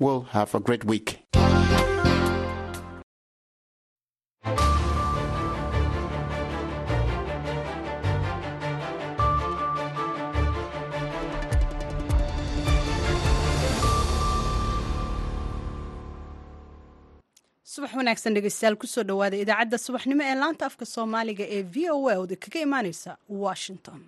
will have a great week. subax wanaagsan dhegeystayaal ku soo dhowaada idaacadda subaxnimo ee laanta afka soomaaliga ee v o a oda kaga imaaneysa washington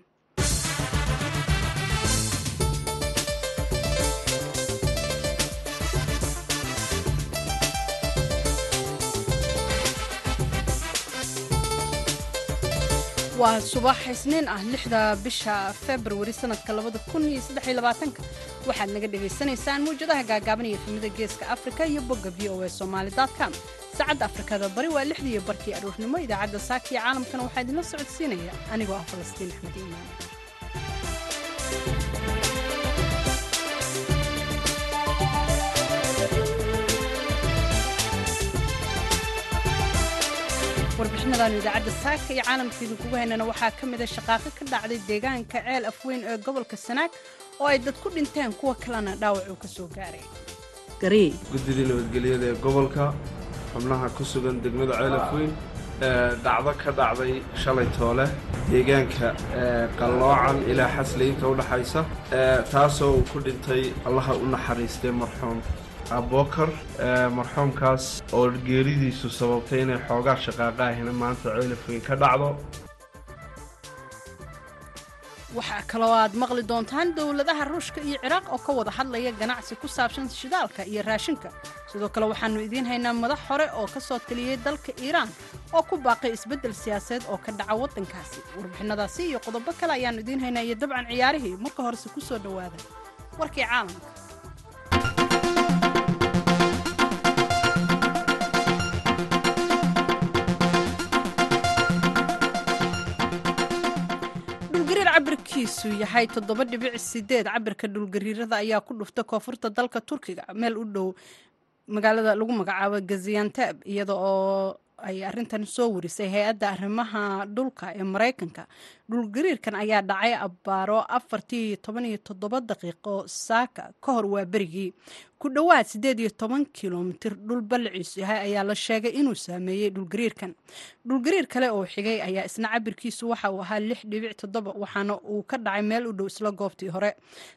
waa subax isniin ah lixda bisha februari sanadka waxaad naga dhagaysanaysaan mawjadaha gaagaaban iyo efemida geeska afrika iyo bogga v o a somaali com. Saacadda afrikada bari waa lixdii barkii aroornimo idaacadda saaka iyo caalamkana waxaa idinla socodsiinaya. Anigoo ah falastiin axmed iimaan warbixinadan idaacadda saaka iyo caalamka idinkugu haynana waxaa ka mida shaqaaqo ka dhacday deegaanka ceel afweyn ee gobolka sanaag oo ay dad ku dhinteen kuwa kalena dhaawac uu ka soo gaaray. Guddidii nabadgelyada ee gobolka xubnaha ku sugan degmada ceel afweyn dhacdo ka dhacday shalay toole deegaanka qalloocan ilaa xaslayinta u dhaxaysa taasoo uu ku dhintay allaha u naxariistay marxuum abokar marxuumkaas oo geeridiisu sababtay inay xoogaa shaqaaqa ahina maanta ceelafweyn ka dhacdo. Waxaa kaloo aad maqli doontaan dowladaha ruushka iyo ciraaq oo ka wada hadlaya ganacsi ku saabsan shidaalka iyo raashinka. Sidoo kale waxaannu idiin haynaa madax hore oo ka soo taliyey dalka iiraan oo ku baaqay isbeddel siyaasadeed oo ka dhaca waddankaasi. Warbixinadaasi iyo qodobo kale ayaannu idiin haynaa iyo dabcan ciyaarihii marka horese ku soo dhowaada. Warkii caalamka cabirkiisu yahay toddoba dhibic sideed. Cabirka dhulgariirada ayaa ku dhufta koonfurta dalka turkiga. Meel u dhow magaalada lagu magacaabo gazianteb iyada oo ay arintan soo warisay hay'adda arrimaha dhulka ee maraykanka dhulgariirkan ayaa dhacay abbaaro afartii toban iyo toddoba daqiiqo saaka ka hor waa berigii. Ku dhowaad siddeed iyo toban kilomitir dhul ballaciisu yahay ayaa la sheegay inuu saameeyey dhulgariirkan dhulgariir kale oo xigay ayaa isna cabirkiisu waxa uu ahaa lix dhibic toddoba waxaana uu ka dhacay meel u dhow isla goobtii hore.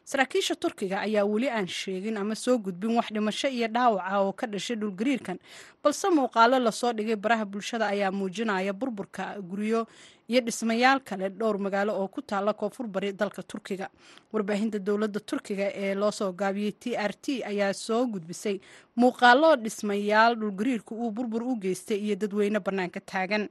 Saraakiisha turkiga ayaa weli aan sheegin ama soo gudbin wax dhimasho iyo dhaawaca oo ka dhashay dhulgariirkan balse muuqaalo la soo dhigay baraha bulshada ayaa muujinaya burburka guryo iyo dhismayaal kale dhowr magaalo oo ku taalla koonfur bari dalka turkiga. Warbaahinta dowladda turkiga ee loo soo gaabiyey t r t ayaa soo gudbisay. Muuqaalo dhismayaal dhulgariirka uu burbur u geystay iyo dadweyne bannaanka taagan.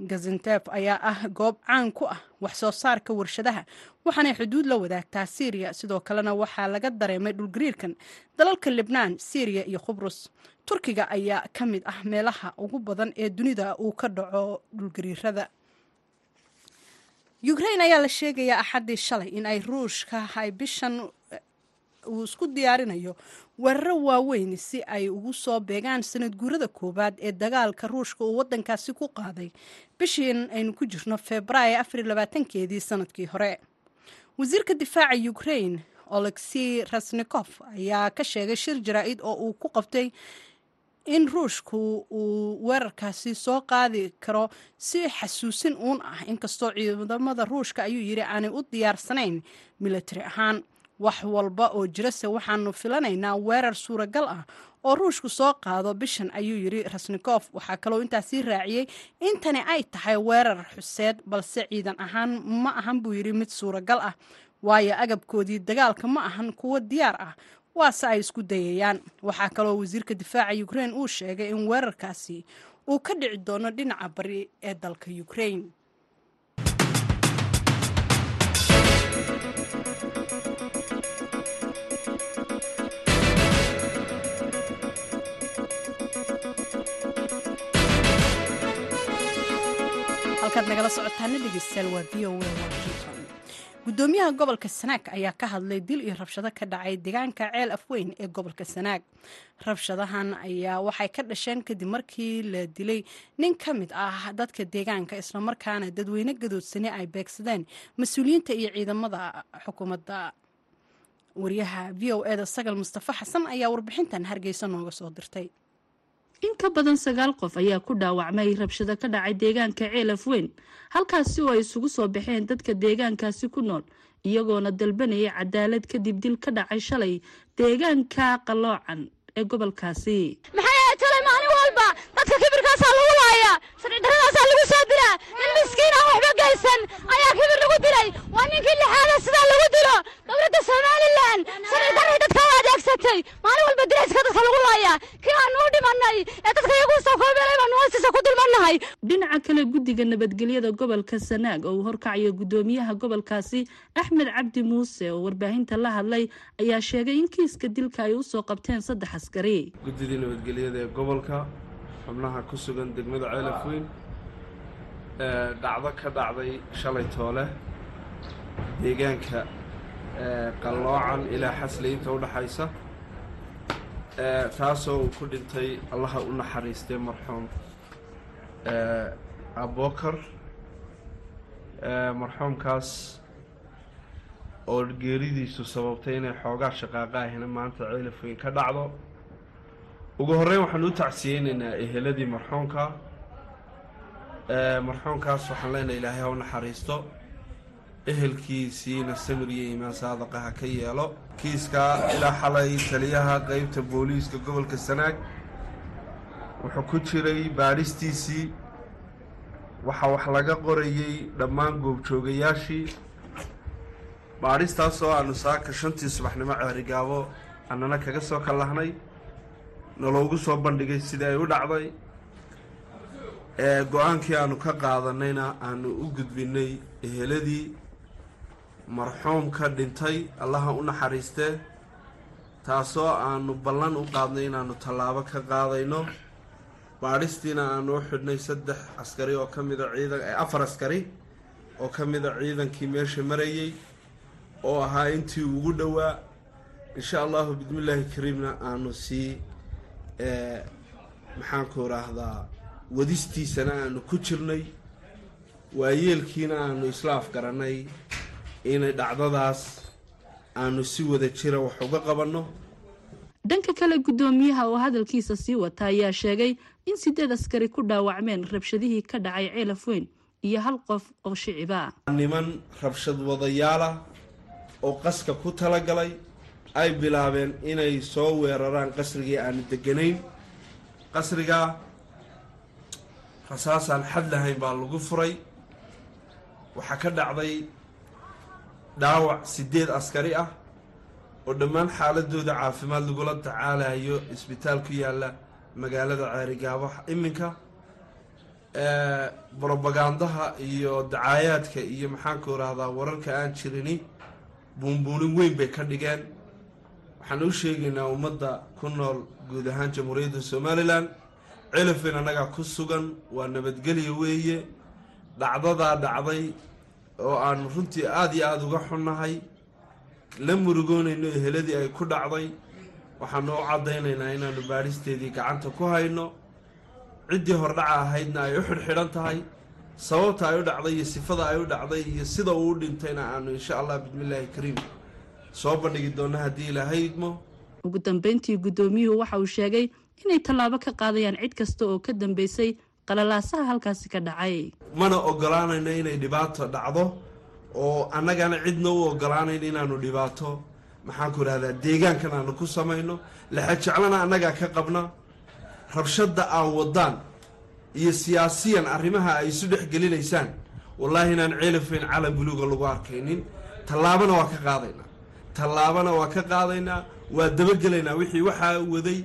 Gazantef ayaa ah goob caan ku ah wax soo saarka warshadaha waxaanay xuduud la wadaagtaa syriya sidoo kalena waxaa laga dareemay dhulgariirkan dalalka libnaan syriya iyo qubrus turkiga ayaa ka mid ah meelaha ugu badan ee dunida uu ka dhaco dhulgariirada ukrain ayaa la sheegayaa axaddii shalay in ay ruushka ay bishan uu isku diyaarinayo weeraro waaweyn si ay ugu soo beegaan sanad guurada koowaad ee dagaalka ruushka uu waddankaasi ku qaaday. Bishiin aynu ku jirno februaayo afar labaatankeedii sannadkii hore. Wasiirka difaaca ukrain olexi rasnikof ayaa ka sheegay shir jaraa-id oo uu ku qabtay in ruushku uu weerarkaasi soo qaadi karo si xasuusin uun ah. Inkastoo ciidamada ruushka ayuu yidhi aanay u diyaarsanayn militari ahaan. Wax walba oo jirase waxaanu filanaynaa weerar suuragal ah oo ruushku soo qaado bishan ayuu yidhi rasnikof waxaa kaloo intaasii raaciyey intani ay tahay weerar xuseed balse ciidan ahaan ma ahan buu yidhi mid suuragal ah. Waayo agabkoodii dagaalka ma ahan kuwo diyaar ah waase ay isku dayayaan. Waxaa kaloo wasiirka difaaca ukrain uu sheegay in weerarkaasi uu ka dhici doono dhinaca bari ee dalka ukrain halkaad nagala socotaana dhegeystayaal waa v o a washington gudoomiyaha gobolka sanaag ayaa ka hadlay dil iyo rabshado ka dhacay deegaanka ceel afweyn ee gobolka sanaag. Rabshadahan ayaa waxay ka dhasheen kadib markii la dilay nin ka mid ah dadka deegaanka islamarkaana dadweyne gadoodsani ay beegsadeen mas'uuliyiinta iyo ciidamada xukuumadda. Wariyaha v o eda sagal mustafa xasan ayaa warbixintan hargeysa nooga soo dirtay in ka badan sagaal qof ayaa ku dhaawacmay rabshado ka dhacay deegaanka ceelaf weyn halkaasi oo ay isugu soo baxeen dadka deegaankaasi ku nool iyagoona dalbanaya cadaalad kadib dil ka dhacay shalay deegaanka qaloocan ee gobolkaasi. Maxay talay maalin walba? Dadka kibirkaasaa lagu laaya sharcidarradaasaa lagu soo nin miskiin aan waxba geysan ayaa kibir lagu dilay. Waa ninkii lixaada sidaa lagu dilo. Dowladda somalilan sharcidarray dadka u adeegsatay. Maalin walba dilayska dadka lagu laaya kii aanu u dhimannay ee dadka iyagu soo koobeelay baanu hoostiisa ku dulmannahay dhinaca kale guddiga nabadgelyada gobolka sanaag oo uu horkacayo guddoomiyaha gobolkaasi axmed cabdi muuse oo warbaahinta la hadlay ayaa sheegay in kiiska dilka ay u soo qabteen saddex askari. Guddidii nabadgelyada ee gobolka xubnaha ku sugan degmada ceelaf weyn dhacdo ka dhacday shalay toole. Deegaanka qalloocan ilaa xasley inta udhaxaysa taasoo uu ku dhintay allaha u naxariistay marxuum abokar marxuumkaas oo geeridiisu sababtay inay xoogaa shaqaaqa ahina maanta ceelaf weyn ka dhacdo. Ugu horreyn waxaan u tacsiyeynaynaa eheladii marxuumka marxuumkaas waxaan leenahay ilaahay ha u naxariisto ehelkiisiina samir iyo iimaan saadaqa ha ka yeelo. Kiiskaa ilaa xalay taliyaha qeybta booliiska gobolka sanaag. Wuxuu ku jiray baadhistiisii waxaa wax laga qorayey dhammaan goobjoogayaashii. Baadhistaas oo aanu saaka shantii subaxnimo ceerigaabo annana kaga soo kallahnay. Naloogu soo bandhigay sidii ay u dhacday go'aankii aanu ka qaadanayna aanu u gudbinay eheladii marxuumka dhintay allaha u naxariistee taasoo aanu ballan u qaadnay inaanu tallaabo ka qaadayno. Baadhistiina aanu u xidhnay saddex askari oo ka mida ciidan afar askari oo ka mida ciidankii meesha marayey oo ahaa intii ugu dhowaa. Insha allahu bismillaahi kariimna aanu sii maxaanku idhaahdaa wadistiisana aanu ku jirnay waayeelkiina aanu isla afgarannay inay dhacdadaas aanu si wada jira wax uga qabanno. Dhanka kale guddoomiyaha oo hadalkiisa sii wata ayaa sheegay in sideed askari ku dhaawacmeen rabshadihii ka dhacay ceelaf weyn iyo hal qof oo shiciba. Niman rabshad wadayaala oo qaska ku talagalay ay bilaabeen inay soo weeraraan qasrigii aanu deganayn qasrigaa rasaasaan xad lahayn baa lagu furay. Waxaa ka dhacday dhaawac sideed askari ah oo dhammaan xaaladooda caafimaad lagula tacaalayo isbitaal ku yaalla magaalada ceerigaabo iminka brobagandaha iyo dacaayaadka iyo maxaanku irahdaa wararka aan jirini buunbuunin weyn bay ka dhigeen. Waxaan u sheegaynaa ummadda ku nool guud ahaan jamhuuriyadda somalilan celafin annagaa ku sugan waa nabadgelya weeye. Dhacdadaa dhacday oo aanu runtii aada iyo aada uga xunnahay la murugoonayno eheladii ay ku dhacday waxaanu u caddaynaynaa inaanu baadhisteedii gacanta ku hayno. Ciddii hordhaca ahaydna ay u xidhxidhan tahay sababta ay u dhacday iyo sifada ay u dhacday iyo sida uu u dhintayna aanu insha allah bismillaahi kariim soo bandhigi doonno haddii ilaahay idmo. Ugu dambeyntii guddoomiyuhu waxa uu sheegay inay tallaabo ka qaadayaan cid kasta oo ka dambeysay qalalaasaha halkaasi ka dhacay. Mana ogolaanayno inay dhibaato dhacdo oo annagana cidna u ogolaanayn inaanu dhibaato. Maxaanku idhahdaa deegaankan aanu ku samayno lexajeclana annagaa ka qabna. Rabshadda aan wadaan iyo siyaasiyan arrimaha ay isu dhex gelinaysaan wallaahi inaan ceelafayn calan buluuga lagu arkaynin. Tallaabana waa ka qaadaynaa tallaabana waa ka qaadaynaa waa dabagelaynaa wixii waxaa waday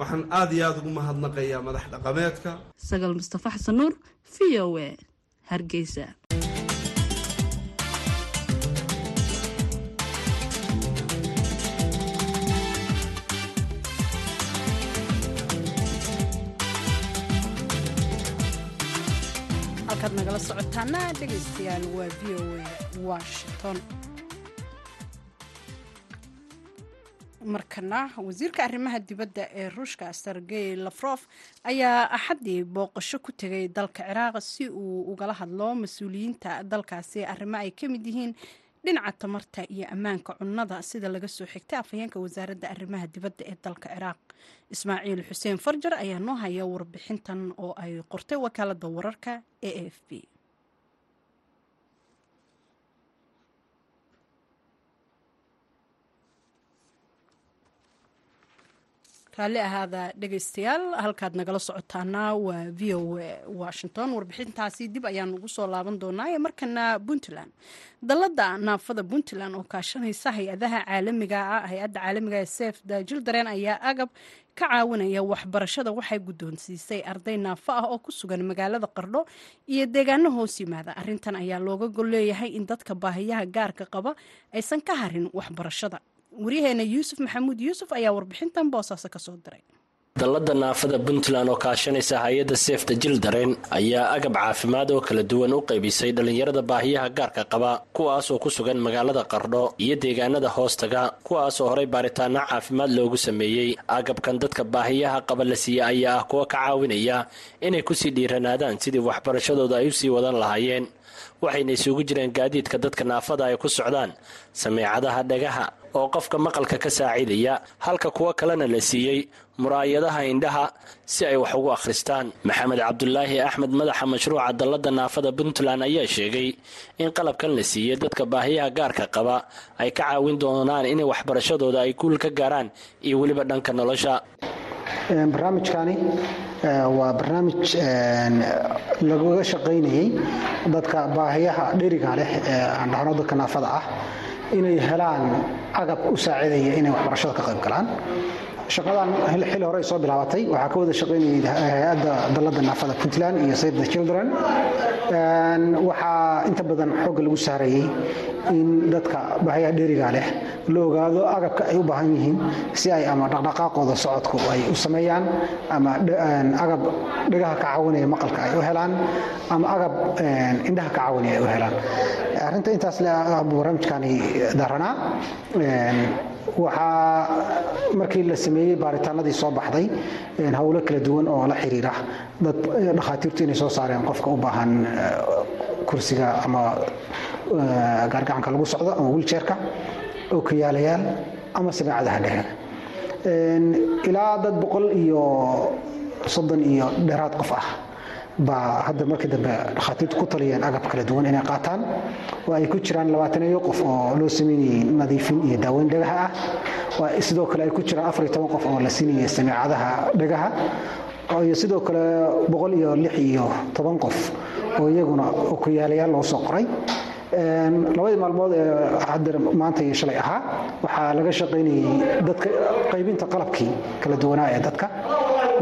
waxaan aada iyo aada ugu mahadnaqayaa madax dhaqameedka. Sagal mustafa xasan nuur v o e hargeysa. Halkaad nagala socotaana dhegaystayaal waa v o a washington markana wasiirka arrimaha dibadda ee ruushka sergey lafrof ayaa axaddii booqasho ku tegay dalka ciraaq si uu ugala hadlo mas'uuliyiinta dalkaasi. Arrimo ay ka mid yihiin dhinaca tamarta iyo ammaanka cunnada sida laga soo xigtay afhayeenka wasaaradda arrimaha dibadda ee dalka ciraaq. Ismaaciil xuseen farjar ayaa noo haya warbixintan oo ay qortay wakaalada wararka e f b raalli ahaada dhegaystayaal halkaad nagala socotaana waa v o a washington. Warbixintaasi dib ayaan ugu soo laaban doonaa ee markana puntland. Dalada naafada puntland oo kaashanaysa hay'adaha caalamiga ah hay'adda caalamiga ee the children ayaa agab ka caawinaya waxbarashada waxay guddoonsiisay arday naafo ah oo ku sugan magaalada qardho iyo deegaano hoos yimaada. Arrintan ayaa looga gol leeyahay in dadka baahiyaha gaarka qaba aysan ka harin waxbarashada waryaheena yuusuf maxamuud yuusuf ayaa warbixintan boosaaso ka soo diray. Dallada naafada puntland oo kaashanaysa hay'adda seefta jildaren ayaa agab caafimaad oo kala duwan u qaybisay dhallinyarada baahiyaha gaarka qaba kuwaas oo ku sugan magaalada qardho iyo deegaanada hoostaga kuwaas oo horay baaritaano caafimaad loogu sameeyey. Agabkan dadka baahiyaha qaba la siiye ayaa ah kuwa ka caawinaya inay ku sii dhiiranaadaan sidii waxbarashadooda ay u sii wadan lahaayeen. Waxayna isugu jireen gaadiidka dadka naafada ay ku socdaan sameecadaha dhagaha oo qofka maqalka ka saacidaya halka kuwo kalena la siiyey muraayadaha indhaha si ay wax ugu akhristaan. Maxamed cabdulaahi axmed madaxa mashruuca dallada naafada puntland ayaa sheegay in qalabkan la siiyey dadka baahiyaha gaarka qaba ay ka caawin doonaan inay waxbarashadooda ay guul ka gaaraan iyo weliba dhanka nolosha. Barnaamijkani waa barnaamij lagaga shaqaynayay dadka baahiyaha dheriga leh ee dadka naafada ah inay helaan agab u saacidaya inay waxbarashada ka qayb galaan. Shaqadan xili hore soo bilaabatay. Waxaa ka wada shaqaynayay hay'adda dalada naafada puntland iyo save the children. Waxaa inta badan xoogga lagu saarayay in dadka baahiyaha dheriga leh la ogaado agabka ay u baahan yihiin si ay ama dhaqdhaqaaqooda socodku ay u sameeyaan ama agab dhagaha ka caawinaya maqalka ay u helaan ama agab indhaha ka caawinaya ay u helaan. Arrinta intaas le barnaamijkani daranaa waxaa markii la sameeyey baaritaanadii soo baxday howlo kala duwan oo la xiriira dad dhakhaatiirtu inay soo saareen qofka u baahan kursiga ama gaargacanka lagu socdo ama wiljeerka ookiyaalayaal ama sameecadaha dhexe. Ilaa dad boqol iyo soddon iyo dheeraad qof ah baa hadda markii dambe dhakhaatiirtu ku taliyeen agab kala duwan inay qaataan. Oo ay ku jiraan labaataneeyo qof oo loo sameynayay nadiifin iyo daaweyn dhagaha ah. Sidoo kale ay ku jiraan afar iyo toban qof oo la siinayay sameecadaha dhagaha iyo sidoo kale boqol iyo lix iyo toban qof oo iyaguna okuyaalayaal loo soo qoray labadii maalmood ee hadda maanta iyo shalay ahaa waxaa laga shaqaynayay dadka qaybinta qalabkii kala duwanaa ee dadka.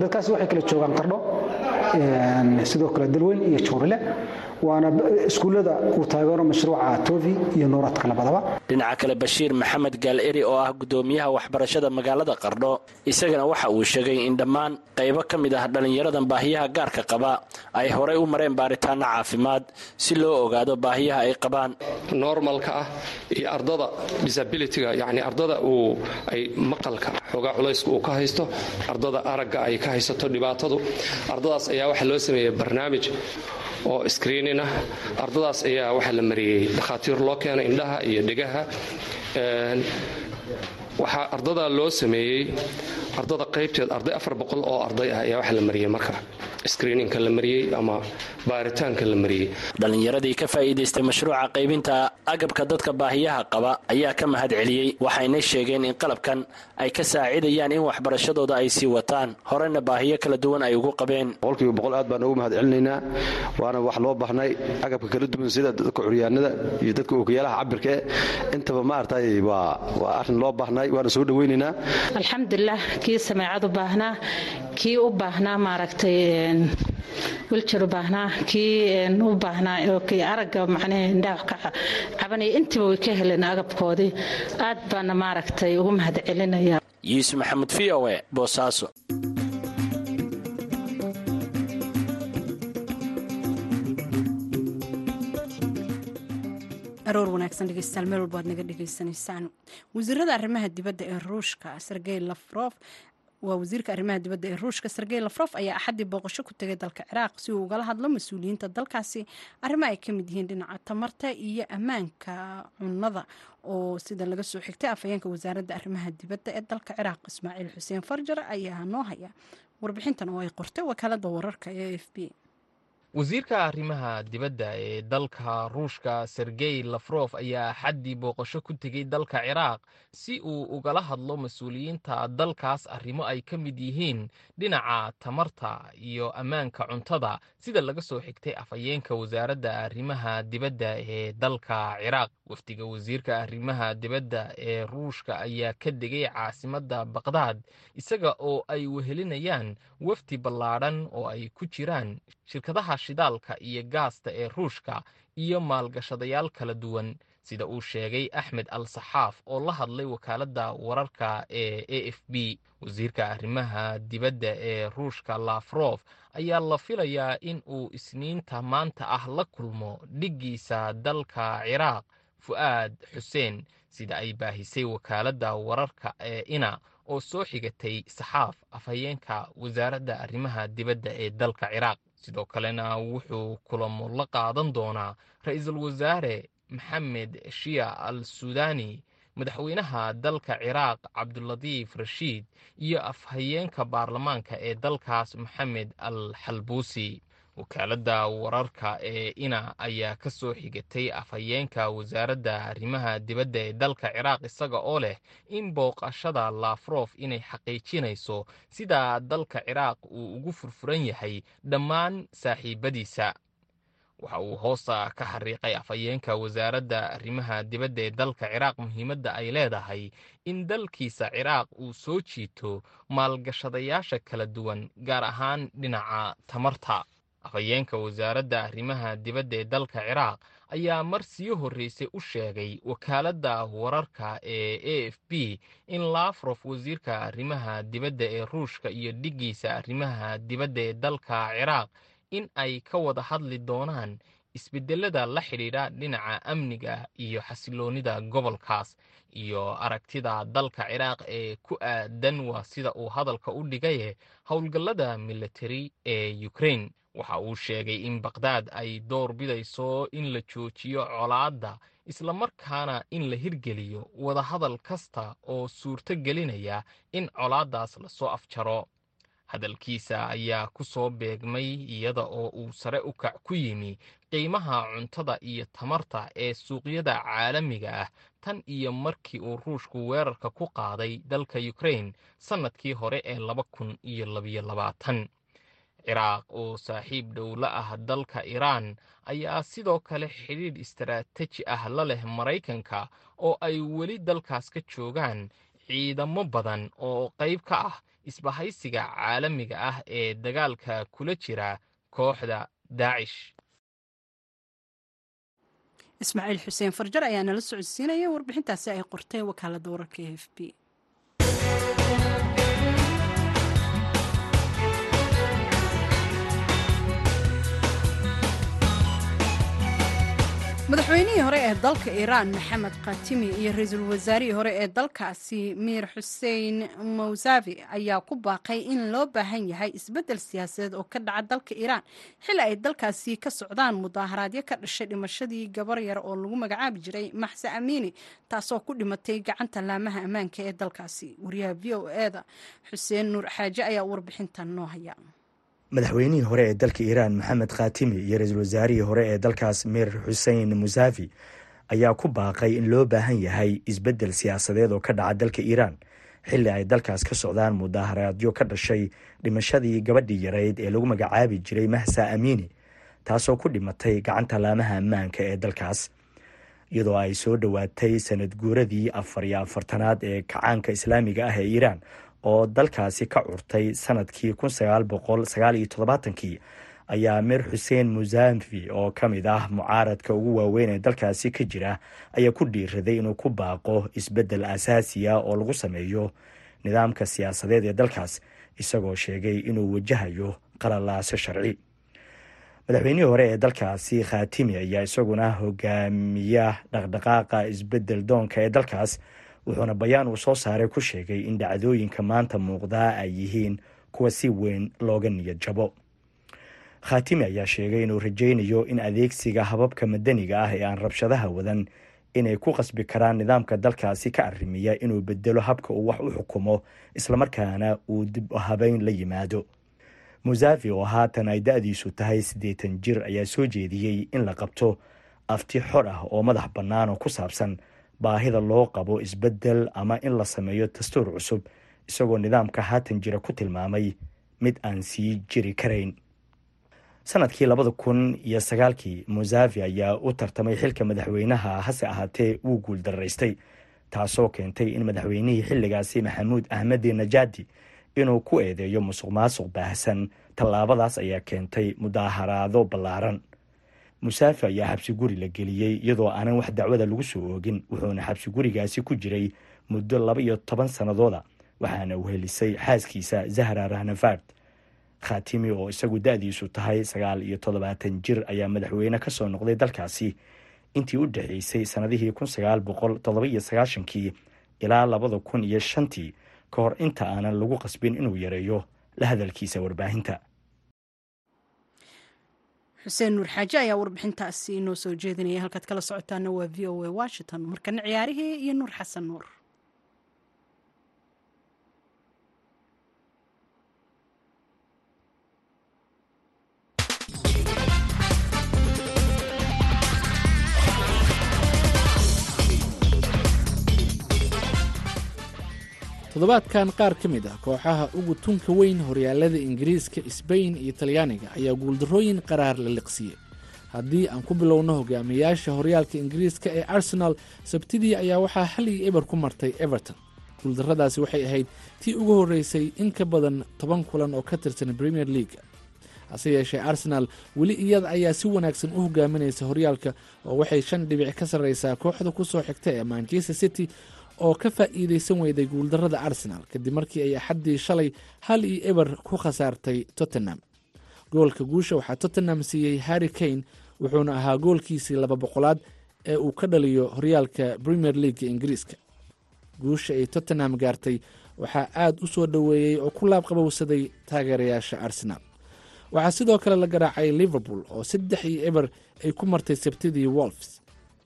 Dadkaasi waxay kala joogaan qardho sidoo kale dalweyn iyo juurile waana iskuullada uu taageero mashruuca tovi iyo nuuradka labadaba dhinaca kale bashiir maxamed gaaleri oo ah gudoomiyaha waxbarashada magaalada qardho isagana waxa uu sheegay in dhammaan qaybo ka mid ah dhallinyaradan baahiyaha gaarka qaba ay horay u mareen baaritaano caafimaad si loo ogaado baahiyaha ay qabaan. Normalka ah iyo ardada disabilityga yani ardada uu ay maqalka xoogaa culayska uu ka haysto ardada aragga ay ka haysato dhibaatadu ardadaas ayaa waxaa loo sameeyey barnaamij oo screenin ah ardadaas ayaa waxaa la mariyey dhakhaatiir loo keenay indhaha iyo dhegaha waxaa ardada loo sameeyey ardada qaybteed arday afar boqol oo arday ah ayaa waxaa la mariyey marka. Screeninka la mariyey ama baaritaanka la mariyey. Dhallinyaradii ka faa'iidaystay mashruuca qaybinta agabka dadka baahiyaha qaba ayaa ka mahad celiyey. Waxayna sheegeen in qalabkan ay ka saacidayaan in waxbarashadooda ay sii wataan. Horena baahiyo kala duwan ay ugu qabeen. Boqolkiiba boqol aad baan ugu mahad celinaynaa waana wax loo baahnay agabka kala duwan sida dadka curyaanada iyo dadka ookiyaalaha cabirkae intaba maartay waa waa arrin loo baahnay waana soo dhawaynaynaa alxamdulilah kii sameecad u baahnaa kii u baahnaa maaragtay wiljar u baahnaa kii u baahnaa kii aragga macnaha indhaha ka cabanaya intiba way ka heleen agabkoodii. Aad baana maaragtay ugu mahad celinaya yuusuf maxamed v o e boosaaso aroor wanaagsan dhegeystayaal meel walba aad naga dhegeysanaysaan wasiirada arrimaha dibadda ee ruushka sergey lafrof waa wasiirka arrimaha dibadda ee ruushka sergey lafrof ayaa axaddii booqasho ku tegay dalka ciraaq si uu ugala hadlo mas'uuliyiinta dalkaasi. Arrimo ay ka mid yihiin dhinaca tamarta iyo ammaanka cunnada oo sida laga soo xigtay afhayeenka wasaaradda arrimaha dibadda ee dalka ciraaq ismaaciil xuseen farjar ayaa noo haya. Warbixintan oo ay qortay wakaalada wararka ee f b wasiirka arrimaha dibadda ee dalka ruushka sergey lafrof ayaa axaddii booqasho ku tegey dalka ciraaq si uu ugala hadlo mas'uuliyiinta dalkaas arrimo ay ka mid yihiin dhinaca tamarta iyo ammaanka cuntada sida laga soo xigtay afhayeenka wasaaradda arrimaha dibadda ee dalka ciraaq. Wafdiga wasiirka arrimaha dibadda ee ruushka ayaa ka degay caasimadda baqdaad isaga oo ay wehelinayaan wafdi ballaadhan oo ay ku jiraan shirkadaha shidaalka iyo gaasta ee ruushka iyo maalgashadayaal kala duwan sida uu sheegay axmed al saxaaf oo la hadlay wakaaladda wararka ee a f b. Wasiirka arrimaha dibadda ee ruushka lafrof ayaa la filayaa in uu isniinta maanta ah la kulmo dhiggiisa dalka ciraaq fu'aad xuseen sida ay baahisay wakaaladda wararka ee ina oo soo xigatay saxaaf afhayeenka wasaaradda arrimaha dibadda ee dalka ciraaq sidoo kalena wuxuu kulamo la qaadan doonaa ra'iisul wasaare maxamed shiya al suudani madaxweynaha dalka ciraaq cabdulatiif rashiid iyo afhayeenka baarlamaanka ee dalkaas maxamed al xalbuusi wakaaladda wararka ee ina ayaa ka soo xigatay afhayeenka wasaaradda arrimaha dibadda ee dalka ciraaq isaga oo leh in booqashada lafrof inay xaqiijinayso sida dalka ciraaq uu ugu furfuran yahay dhammaan saaxiibadiisa. Waxa uu hoosta ka xariiqay afhayeenka wasaaradda arrimaha dibadda ee dalka ciraaq muhiimadda ay leedahay in dalkiisa ciraaq uu soo jiito maalgashadayaasha kala duwan gaar ahaan dhinaca tamarta afhayeenka wasaaradda arrimaha dibadda ee dalka ciraaq ayaa mar sii horreysay u sheegay wakaaladda wararka ee a f b in lafrof wasiirka arrimaha dibadda ee ruushka iyo dhiggiisa arrimaha dibadda ee dalka ciraaq in ay ka wada hadli doonaan isbedelada la xidhiidha dhinaca amniga iyo xasiloonnida gobolkaas. Iyo aragtida dalka ciraaq ee ku aadan waa sida uu hadalka u dhigaye howlgallada militari ee ukrain waxa uu sheegay in baqdaad ay door bidayso in la joojiyo colaadda islamarkaana in la hirgeliyo wadahadal kasta oo suurto gelinaya in colaaddaas la soo afjaro. Hadalkiisa ayaa ku soo beegmay iyada oo uu sare u kac ku yimi qiimaha cuntada iyo tamarta ee suuqyada caalamiga ah. Tan iyo markii uu ruushku weerarka ku qaaday dalka ukrain sannadkii hore ee laba kun iyo labiyo labaatan ciraaq oo saaxiib dhowla ah dalka iiraan ayaa sidoo kale xidhiidh istaraataji ah la leh maraykanka oo ay weli dalkaas ka joogaan ciidamo badan oo qayb ka ah isbahaysiga caalamiga ah ee dagaalka kula jira kooxda daacish ismaaciil xuseen farjar ayaa nala socodsiinaya warbixintaasi ay qortay wakaaladda wararka e f b madaxweynihii hore ee dalka iiraan maxamed khatimi iyo ra'iisul wasaarihii hore ee dalkaasi miir xuseen mawsavi ayaa ku baaqay in loo baahan yahay isbeddel siyaasadeed oo ka dhaca dalka iiraan xili ay dalkaasi ka socdaan mudaaharaadyo ka dhashay dhimashadii gabar yar oo lagu magacaabi jiray maxse amiini taasoo ku dhimatay gacanta laamaha ammaanka ee dalkaasi. Wariyaha v o eda xuseen nuur xaaje ayaa warbixintan noo haya madaxweynihii hore ee dalka iiraan maxamed khatimi iyo ra'iisul wasaarihii hore ee dalkaas mir xusein musafi ayaa ku baaqay in loo baahan yahay isbeddel siyaasadeed oo ka dhaca dalka iiraan xilli ay dalkaas ka socdaan mudaaharaadyo ka dhashay dhimashadii gabadhii yarayd ee lagu magacaabi jiray mahsa amiini taasoo ku dhimatay gacanta laamaha ammaanka ee dalkaas iyadoo ay soo dhowaatay sanad guuradii afar iyo afartanaad ee kacaanka islaamiga ah ee iiraan oo dalkaasi ka curtay sannadkii ayaa mir xuseen musafi oo ka mid ah mucaaradka ugu waaweyn ee dalkaasi ka jira ayaa ku dhiiraday inuu ku baaqo isbeddel asaasiya oo lagu sameeyo nidaamka siyaasadeed ee dalkaas isagoo sheegay inuu wajahayo qalalaaso sharci. Madaxweynihii hore ee dalkaasi khatimi ayaa isaguna hogaamiya dhaqdhaqaaqa isbeddel doonka ee dalkaas wuxuuna bayaan uu soo saaray ku sheegay in dhacdooyinka maanta muuqdaa ay yihiin kuwa si weyn looga niyad jabo. Khaatimi ayaa sheegay inuu rajaynayo in adeegsiga hababka madaniga ah ee aan rabshadaha wadan inay ku qasbi karaan nidaamka dalkaasi ka arrimiya inuu bedelo habka uu wax u xukumo islamarkaana uu dib habeyn la yimaado. Musafi oo haatan ay da-diisu tahay siddeetan jir ayaa soo jeediyey in la qabto afti xor ah oo madax bannaan oo ku saabsan baahida loo qabo isbeddel ama in la sameeyo dastuur cusub isagoo nidaamka haatan jira ku tilmaamay mid aan sii jiri karayn. Sanadkii labada kun iyo sagaalkii musafi ayaa u tartamay xilka madaxweynaha hase ahaatee wuu guuldaraystay taasoo keentay in madaxweynihii xilligaasi maxamuud ahmedi najaadi inuu ku eedeeyo musuq maasuq baahsan. Tallaabadaas ayaa keentay mudaaharaado ballaaran musaafi ayaa xabsi guri la geliyey iyadoo aanan wax dacwada lagu soo oogin wuxuuna xabsi gurigaasi ku jiray muddo laba iyo toban sannadooda waxaana uu helisay xaaskiisa zahra rahnafard khaatimi oo isagu da-diisu tahay sagaal iyo toddobaatan jir ayaa madaxweyne ka soo noqday dalkaasi. Intii u dhexeysay sannadihii kun sagaal boqol toddoba iyo sagaashankii ilaa labada kun iyo shantii ka hor inta aanan lagu qasbin inuu yareeyo la hadalkiisa warbaahinta xuseen nuur xaaje ayaa warbixintaasi inoo soo jeedinaya. Halkaad kala socotaana waa v o a washington. Markana ciyaarihii iyo nuur xasan nuur toddobaadkan qaar ka mid ah kooxaha ugu tunka weyn horyaalada ingiriiska sbain iyo talyaaniga ayaa guuldarrooyin qaraar la liqsiyey. Haddii aan ku bilowno hogaamiyaasha horyaalka ingiriiska ee arsenal sabtidii ayaa waxaa hal iyo eber ku martay everton. Guuldarradaasi waxay ahayd tii ugu horreysay in ka badan toban kulan oo ka tirsan premier leaga hase yeeshee arsenal weli iyada ayaa si wanaagsan u hogaaminaysa horyaalka oo waxay shan dhibic ka sarreysaa kooxda ku soo xigta ee manchester city oo ka faa'iidaysan weyday guuldarrada arsenal kadib markii ay axaddii shalay hal iyo eber ku khasaartay tottenham. Goolka guusha waxaa tottenham siiyey harry kane wuxuuna ahaa goolkiisii laba boqolaad ee uu ka dhaliyo horyaalka premier leaga ingiriiska. Guusha ay tottenham gaartay waxaa aad u soo dhoweeyey oo ku laabqabowsaday taageerayaasha arsenal. Waxaa sidoo kale la garaacay liverpool oo saddex iyo eber ay ku martay sabtidii wolfs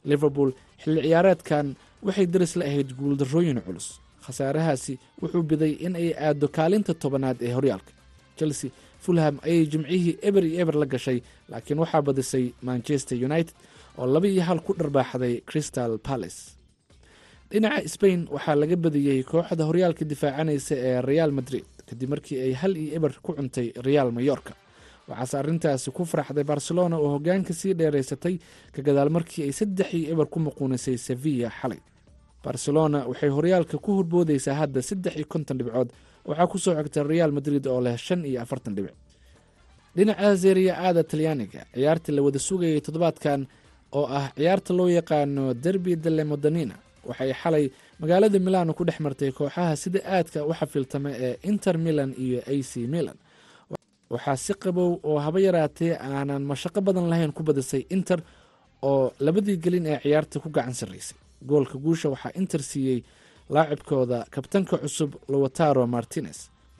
liverpool xilli ciyaareedkan waxay daris la ahayd guuldarrooyin culus. Khasaarahaasi wuxuu biday in ay aado kaalinta tobanaad ee horyaalka. Chelsea fulham ayay jimcihii eber iyo eber la gashay laakiin waxaa badisay manchester united oo laba iyo hal ku dharbaaxday crystal palace. Dhinaca sbain waxaa laga badiyey kooxda horyaalka difaacanaysa ee real madrid kadib markii ay hal iyo eber ku cuntay real mayorka waxaase arrintaasi ku faraxday barcelona oo hoggaanka sii dheeraysatay ka gadaal markii ay saddex iyo eber ku muquunisay sevilla xalay. Barcelona waxay horyaalka ku horboodaysaa hadda saddex iyo konton dhibcood. Waxaa ku soo xigta real madrid oo leh shan iyo afartan dhibic. Dhinaca zeeriya aada talyaaniga ciyaartii la wada sugayay toddobaadkan oo ah ciyaarta loo yaqaano derbi dele modanina waxay xalay magaalada milano ku dhex martay kooxaha sida aadka u xafiltama ee inter milan iyo a c milan waxaa si qabow oo haba yaraatee aanan mashaqo badan lahayn ku badisay inter oo labadii gelin ee ciyaarta ku gacan sarraysay goolka guusha waxaa inter siiyey laacibkooda kabtanka cusub lowataro martinez.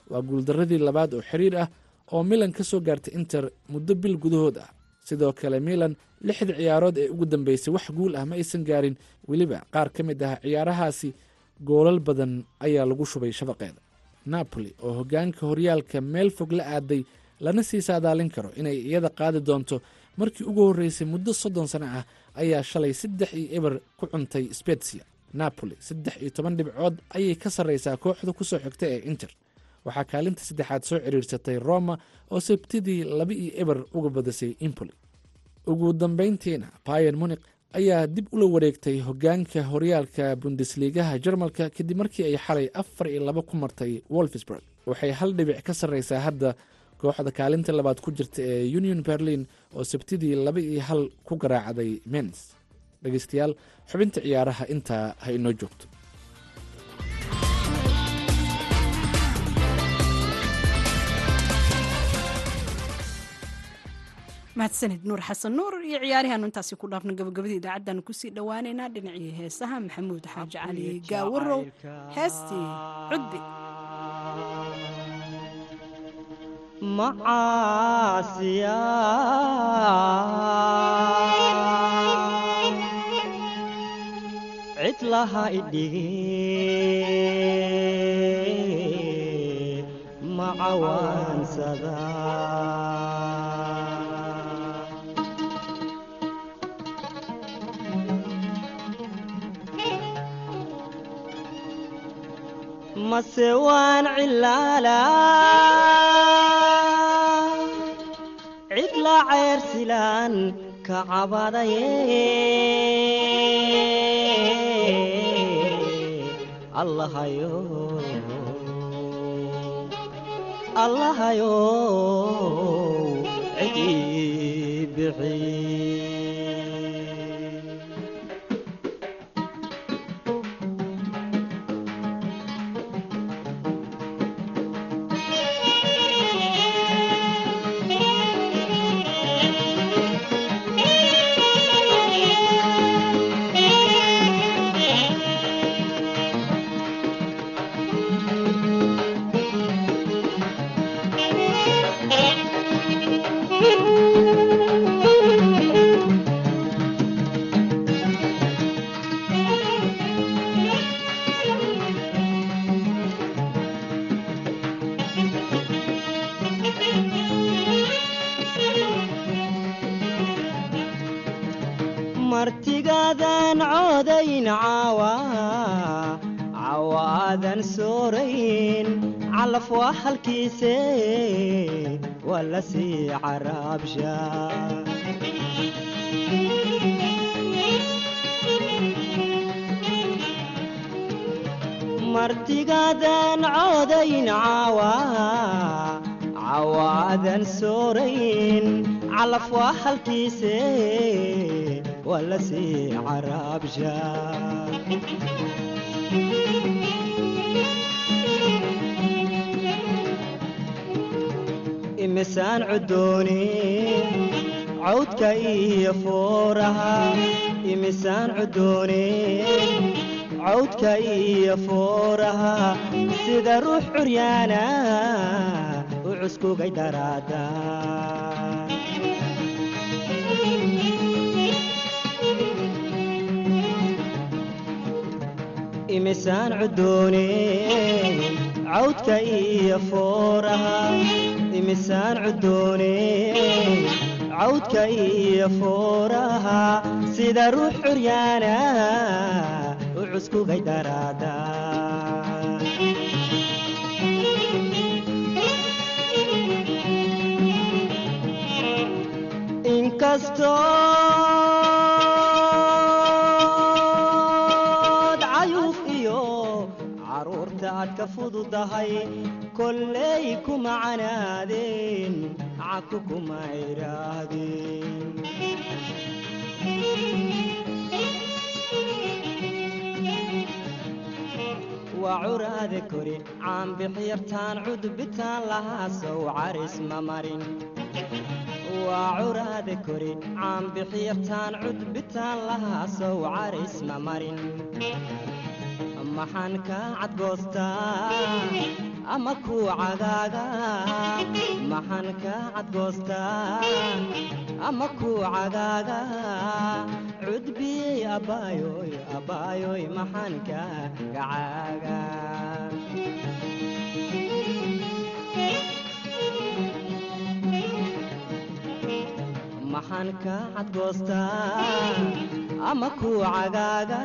Waa guuldaradii labaad oo xiriir ah oo milan ka soo gaartay inter muddo bil gudahood ah. Sidoo kale milan lixda ciyaarood ee ugu dambeysay wax guul ah ma aysan gaarin. Weliba qaar ka mid ah ciyaarahaasi goolal badan ayaa lagu shubay shabaqeeda. Napoli oo hoggaanka horyaalka meel fog la aaday lana sii saadaalin karo inay iyada qaadi doonto. Markii ugu horreysay muddo soddon sano ah ayaa shalay saddex iyo eber ku cuntay spetsia napoli saddex iyo toban dhibcood ayay ka sarreysaa kooxda ku soo xigta ee inter. Waxaa kaalinta saddexaad soo cidhiirsatay roma oo sabtidii laba iyo eber uga badisay impoli ugu dambayntiina bayan munik ayaa dib ula wareegtay hoggaanka horyaalka bundesliigaha jarmalka kadib markii ay xalay afar iyo laba ku martay wolfsburg. Waxay hal dhibic ka sarreysaa hadda kooxda kaalinta labaad ku jirta ee union berlin oo sabtidii laba iyo hal ku garaacday mens dhegeystayaal xubinta ciyaaraha intaa ha inoo joogto. Mahadsanid nuur xasan nuur iyo ciyaarihaanu intaasi ku dhaafna gabagabadii idaacaddaanu ku sii dhowaaneynaa dhinacii heesaha maxamuud xaaji cali gaawarow heestii cudbi macaasiya cid laha idhigi macawaansada mase waan cilaalaa cid la ceyrsilaan ka cabadaye allahayo allahayo cidii bixi martigaadaan coodayn caawa cawaadan soorayn calaf waa halkiise waa la sii caraabsha. Martigaadaan coodayn caawa cawaadan soorayn calaf waa halkiise waa la sii caraabsha imisaan cudooni cawdka iyo fooraha imisaan cudooni cawdka iyo fooraha sida ruux curyaana u cuskugay daraada imisaan cudooni cawdka iyo fooraha. Imisaan cudooni cawdka iyo fooraha. Sida ruux curyaana u cuskugay daraada. Inkastood fududahay kolley kuma canaadeen caku kuma idhaahdeen waa curaade kori caanbixyartaan cudbitaan lahaa sow caris ma marin. Waa curaade kori caanbixyartaan cudbitaan lahaa sow caris ma marin maxaan kaa cadgoostaa ama kuu cagaaga maxaan kaa cadgoostaa ama kuu cagaaga cudbiyey abbaayoy abbaayoy maxaan kaa gacaaga maxaan kaa cadgoostaa ama kuu cagaaga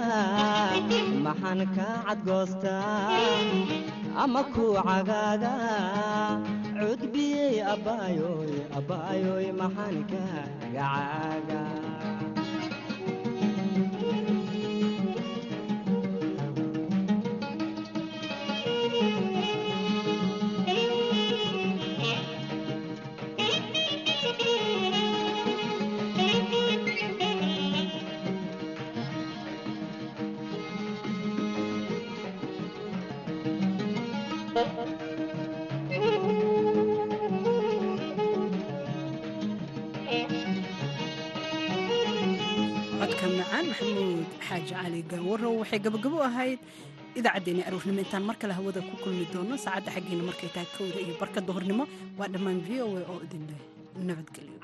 maxaan kaa cadgoostaa ama kuu cagaaga cudbiyey abbaayoy abbaayoy maxaan kaa gacaaga waxay gabagabo ahayd idaacaddeenii aroornimo intaan mar kale hawada ku kulmi doono saacadda xaggiina markay tahay kowda iyo barka duhurnimo. Waa dhammaan v o a oo idin leh nabadgelyo